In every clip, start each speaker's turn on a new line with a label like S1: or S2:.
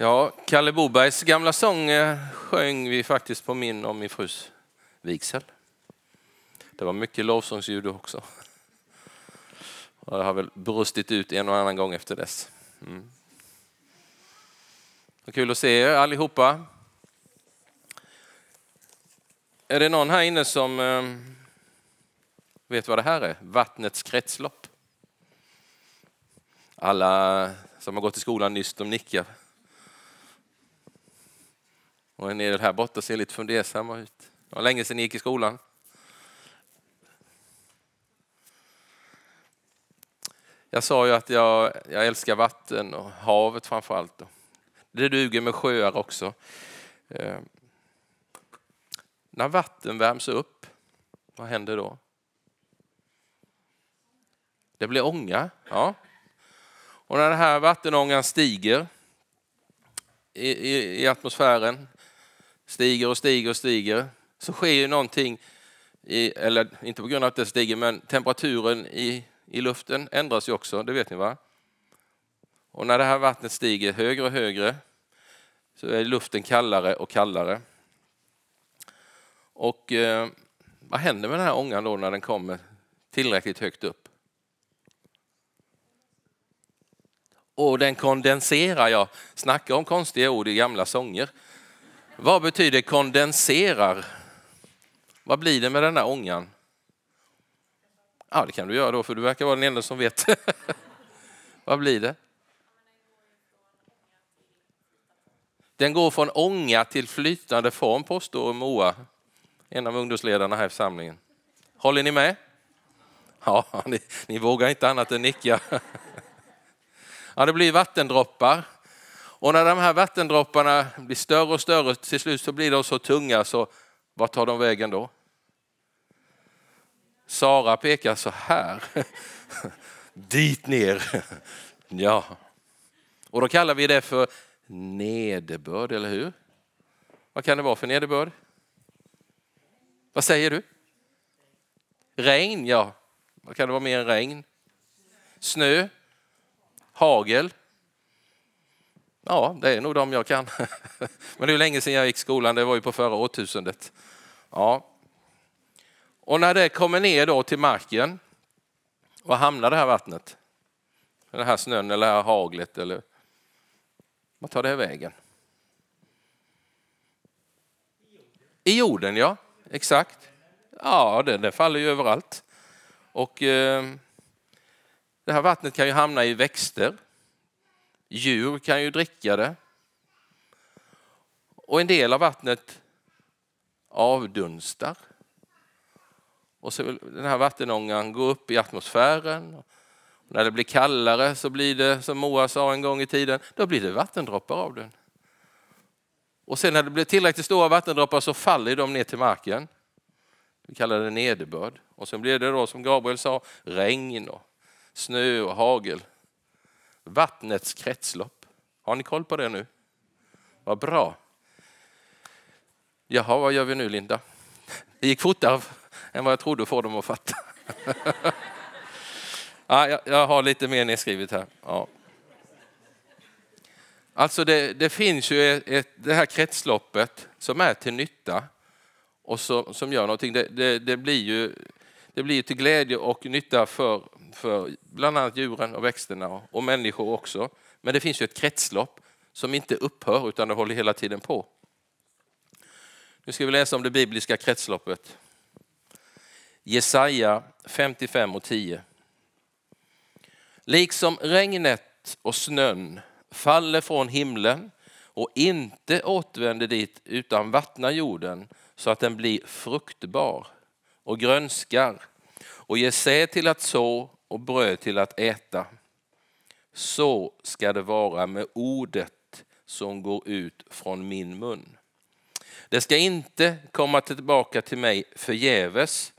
S1: Ja, Kalle Bobergs gamla sånger eh, sjöng vi faktiskt på min och min frus vigsel. Det var mycket lovsångsljud också. Och det har väl brustit ut en och annan gång efter dess. Mm. Kul att se er allihopa. Är det någon här inne som eh, vet vad det här är? Vattnets kretslopp. Alla som har gått i skolan nyss, de nickar. Och en del här borta ser lite fundersamma ut. Det var länge sedan ni gick i skolan. Jag sa ju att jag, jag älskar vatten och havet framför allt. Det duger med sjöar också. Eh, när vatten värms upp, vad händer då? Det blir ånga. Ja. Och när den här vattenångan stiger i, i, i atmosfären, stiger och stiger och stiger, så sker ju någonting, i, eller inte på grund av att det stiger, men temperaturen i, i luften ändras ju också, det vet ni va? Och när det här vattnet stiger högre och högre så är luften kallare och kallare. Och eh, vad händer med den här ångan då när den kommer tillräckligt högt upp? Och den kondenserar, jag snackar om konstiga ord i gamla sånger. Vad betyder kondenserar? Vad blir det med den här ångan? Ja, det kan du göra då, för du verkar vara den enda som vet. Vad blir det? Den går från ånga till flytande form, påstår Moa, en av ungdomsledarna här i församlingen. Håller ni med? Ja, ni, ni vågar inte annat än nicka. Ja, det blir vattendroppar. Och när de här vattendropparna blir större och större, till slut så blir de så tunga så vart tar de vägen då? Sara pekar så här. Dit ner. Ja. Och då kallar vi det för nederbörd, eller hur? Vad kan det vara för nederbörd? Vad säger du? Regn, ja. Vad kan det vara mer än regn? Snö? Hagel? Ja, det är nog de jag kan. Men det är länge sedan jag gick i skolan, det var ju på förra årtusendet. Ja. Och när det kommer ner då till marken, var hamnar det här vattnet? Den här snön eller det här haglet eller vad tar det vägen? I jorden, ja. Exakt. Ja, det, det faller ju överallt. Och eh, det här vattnet kan ju hamna i växter. Djur kan ju dricka det. Och en del av vattnet avdunstar. Och så den här vattenångan går upp i atmosfären. Och när det blir kallare så blir det, som Moa sa en gång i tiden, då blir det vattendroppar av den. Och sen när det blir tillräckligt stora vattendroppar så faller de ner till marken. Vi kallar det nederbörd. Och sen blir det då som Gabriel sa, regn och snö och hagel. Vattnets kretslopp. Har ni koll på det nu? Vad bra. Jaha, vad gör vi nu Linda? Det gick fortare än vad jag trodde att få dem att fatta. ja, ah, jag, jag har lite mer nedskrivet här. Ja. Alltså det, det finns ju ett, ett, det här kretsloppet som är till nytta och så, som gör någonting. Det, det, det, blir ju det blir till glädje och nytta för, för bland annat djuren och växterna och, människor också. Men det finns ju ett kretslopp som inte upphör utan det håller hela tiden på. Nu ska vi läsa om det bibliska kretsloppet. Jesaja 55 och 10. Liksom regnet och snön faller från himlen och inte återvänder dit utan vattnar jorden så att den blir fruktbar och grönskar och ger säd till att så och bröd till att äta. Så ska det vara med ordet som går ut från min mun. Det ska inte komma tillbaka till mig förgäves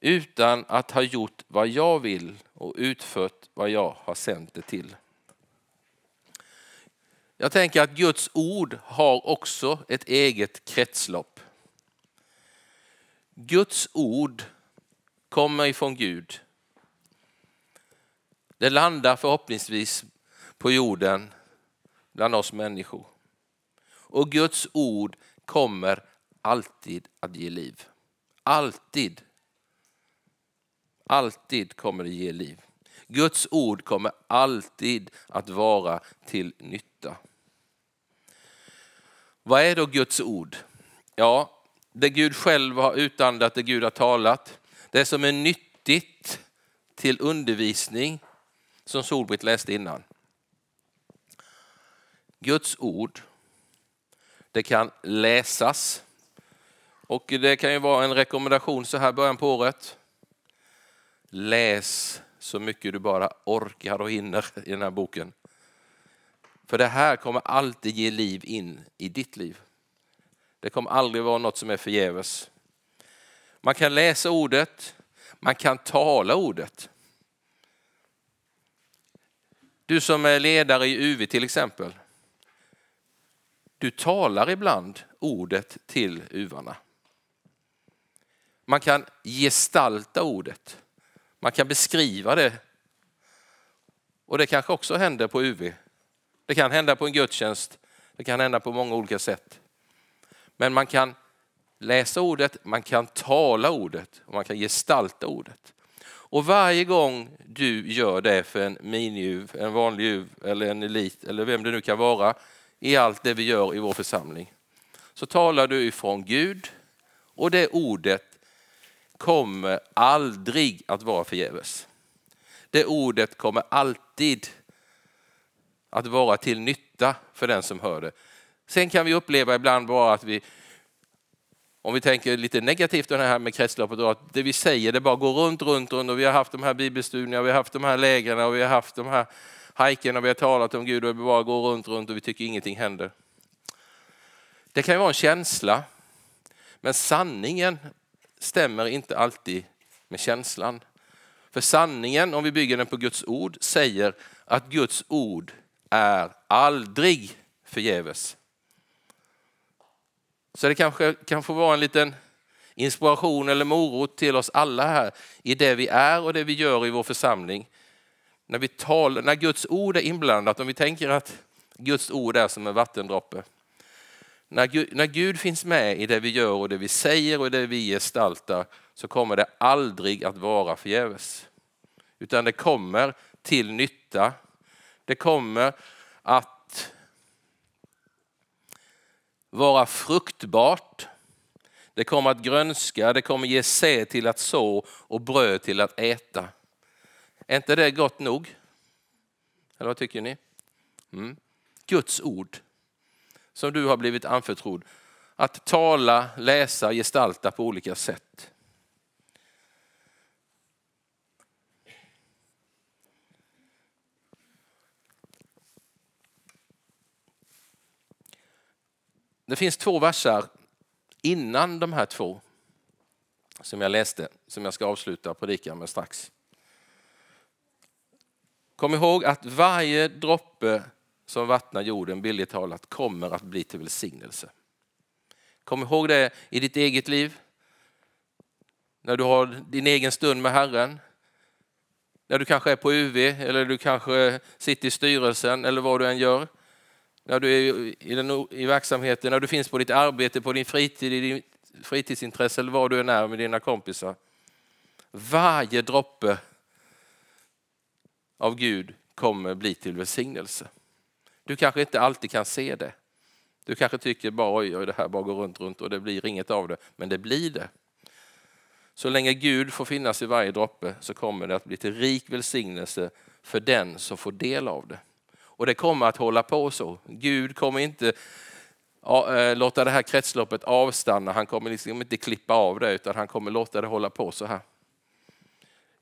S1: utan att ha gjort vad jag vill och utfört vad jag har sänt det till. Jag tänker att Guds ord har också ett eget kretslopp. Guds ord kommer ifrån Gud. Det landar förhoppningsvis på jorden bland oss människor. Och Guds ord kommer alltid att ge liv. Alltid. Alltid kommer det ge liv. Guds ord kommer alltid att vara till nytta. Vad är då Guds ord? Ja, det Gud själv har utandat, det Gud har talat. Det som är nyttigt till undervisning, som Solbritt läste innan. Guds ord, det kan läsas. Och det kan ju vara en rekommendation så här början på året. Läs så mycket du bara orkar och hinner i den här boken. För det här kommer alltid ge liv in i ditt liv. Det kommer aldrig vara något som är förgäves. Man kan läsa ordet, man kan tala ordet. Du som är ledare i UV till exempel. Du talar ibland ordet till uvarna. Man kan gestalta ordet. Man kan beskriva det. Och det kanske också händer på UV. Det kan hända på en gudstjänst. Det kan hända på många olika sätt. Men man kan läsa ordet, man kan tala ordet och man kan gestalta ordet. Och varje gång du gör det för en miniuv, en vanlig uv eller en elit eller vem det nu kan vara i allt det vi gör i vår församling så talar du ifrån Gud och det ordet kommer aldrig att vara förgäves. Det ordet kommer alltid att vara till nytta för den som hör det. Sen kan vi uppleva ibland bara att vi, om vi tänker lite negativt det här med kretsloppet, då, att det vi säger det bara går runt, runt, runt och vi har haft de här bibelstudierna, vi har haft de här lägren och vi har haft de här hajkerna, vi har talat om Gud och det bara går runt, runt och vi tycker ingenting händer. Det kan ju vara en känsla, men sanningen stämmer inte alltid med känslan. För sanningen, om vi bygger den på Guds ord, säger att Guds ord är aldrig förgäves. Så det kanske kan få vara en liten inspiration eller morot till oss alla här i det vi är och det vi gör i vår församling. När, vi talar, när Guds ord är inblandat, om vi tänker att Guds ord är som en vattendroppe. När Gud, när Gud finns med i det vi gör och det vi säger och det vi gestaltar så kommer det aldrig att vara förgäves. Utan det kommer till nytta. Det kommer att vara fruktbart. Det kommer att grönska, det kommer ge säd till att så och bröd till att äta. Är inte det gott nog? Eller vad tycker ni? Mm. Guds ord som du har blivit anförtrodd att tala, läsa, gestalta på olika sätt. Det finns två versar innan de här två som jag läste, som jag ska avsluta predikan med strax. Kom ihåg att varje droppe som vattnar jorden, billigt talat, kommer att bli till välsignelse. Kom ihåg det i ditt eget liv, när du har din egen stund med Herren, när du kanske är på UV eller du kanske sitter i styrelsen eller vad du än gör. När du är i, den, i verksamheten, när du finns på ditt arbete, på din fritid, i din fritidsintresse eller vad du än är med dina kompisar. Varje droppe av Gud kommer bli till välsignelse. Du kanske inte alltid kan se det. Du kanske tycker bara oj, oj, det här bara går runt, runt och det blir inget av det. Men det blir det. Så länge Gud får finnas i varje droppe så kommer det att bli till rik välsignelse för den som får del av det. Och det kommer att hålla på så. Gud kommer inte eh, låta det här kretsloppet avstanna. Han kommer liksom inte klippa av det utan han kommer låta det hålla på så här.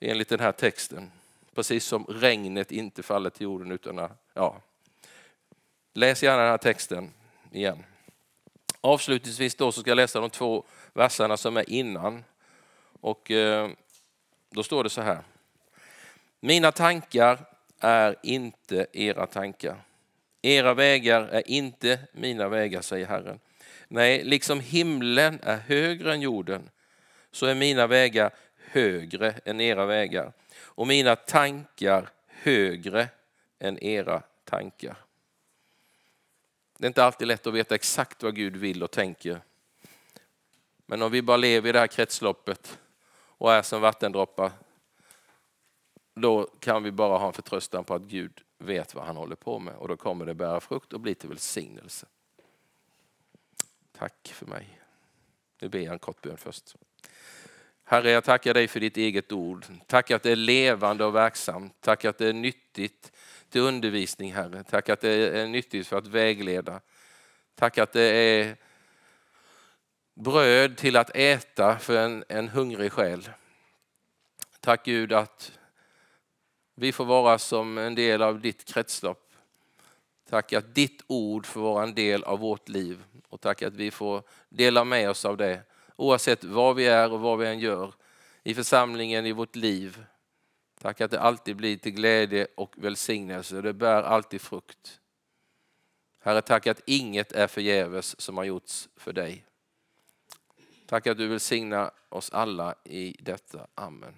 S1: Enligt den här texten. Precis som regnet inte faller till jorden utan ja, Läs gärna den här texten igen. Avslutningsvis då så ska jag läsa de två verserna som är innan. Och eh, då står det så här. Mina tankar är inte era tankar. Era vägar är inte mina vägar, säger Herren. Nej, liksom himlen är högre än jorden så är mina vägar högre än era vägar och mina tankar högre än era tankar. Det är inte alltid lätt att veta exakt vad Gud vill och tänker. Men om vi bara lever i det här kretsloppet och är som vattendroppar, då kan vi bara ha en förtröstan på att Gud vet vad han håller på med och då kommer det bära frukt och bli till välsignelse. Tack för mig. Nu ber jag en kort bön först. Herre, jag tackar dig för ditt eget ord. Tack att det är levande och verksamt. Tack att det är nyttigt till undervisning, Herre. Tack att det är nyttigt för att vägleda. Tack att det är bröd till att äta för en, en hungrig själ. Tack Gud att vi får vara som en del av ditt kretslopp. Tack att ditt ord får vara en del av vårt liv och tack att vi får dela med oss av det oavsett var vi är och vad vi än gör i församlingen, i vårt liv. Tack att det alltid blir till glädje och välsignelse. Det bär alltid frukt. Herre, tack att inget är förgäves som har gjorts för dig. Tack att du välsignar oss alla i detta. Amen.